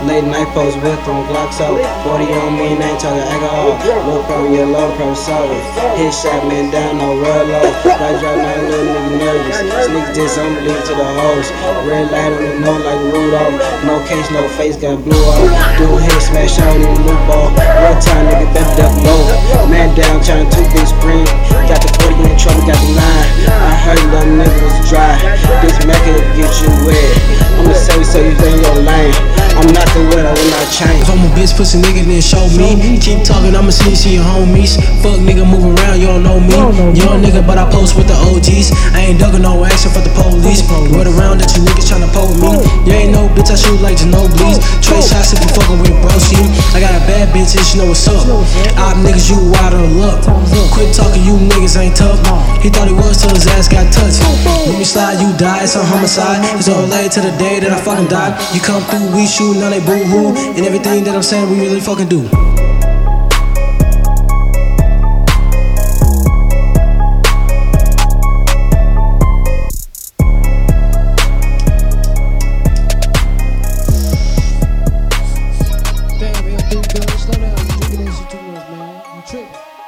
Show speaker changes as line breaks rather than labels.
Late night post with them Glocks out. 40 on me, and ain't talking alcohol. Low pro, yeah, low pro, solid. Hit shot, man, down, no roll low. Right drop, now little nigga nervous. Sneak this, I'm leave to the hoes. Red light on the nose like Rudolph. No case, no face, got blue off. Do hit, smash out in the loop ball. Real time, nigga, better up low. Man down, trying to big spring. Got the 40 in the got the line. I heard them niggas was dry. This will get you wet. I'ma so you think your lane. I'm not the wet, I will not change.
I'm a bitch pussy nigga, then show me. Keep talking, I'ma see you see your homies. Fuck nigga, move around, you don't know me. Young nigga, but I post with the OGs. I ain't ducking no action for the police. Run around that you niggas tryna pull me. You ain't no bitch, I shoot like Ginobili's. Trade shots if you fucking with bad bitch, and she know what's up. Op niggas, you out of luck. Quit talking, you niggas ain't tough. He thought he was till his ass got touched. Let me slide, you die, it's a homicide. It's all late to the day that I fucking die. You come through, we shoot, now they boo hoo. And everything that I'm saying, we really fucking do. Girl, slow down. You drinking too much, man. You tripping.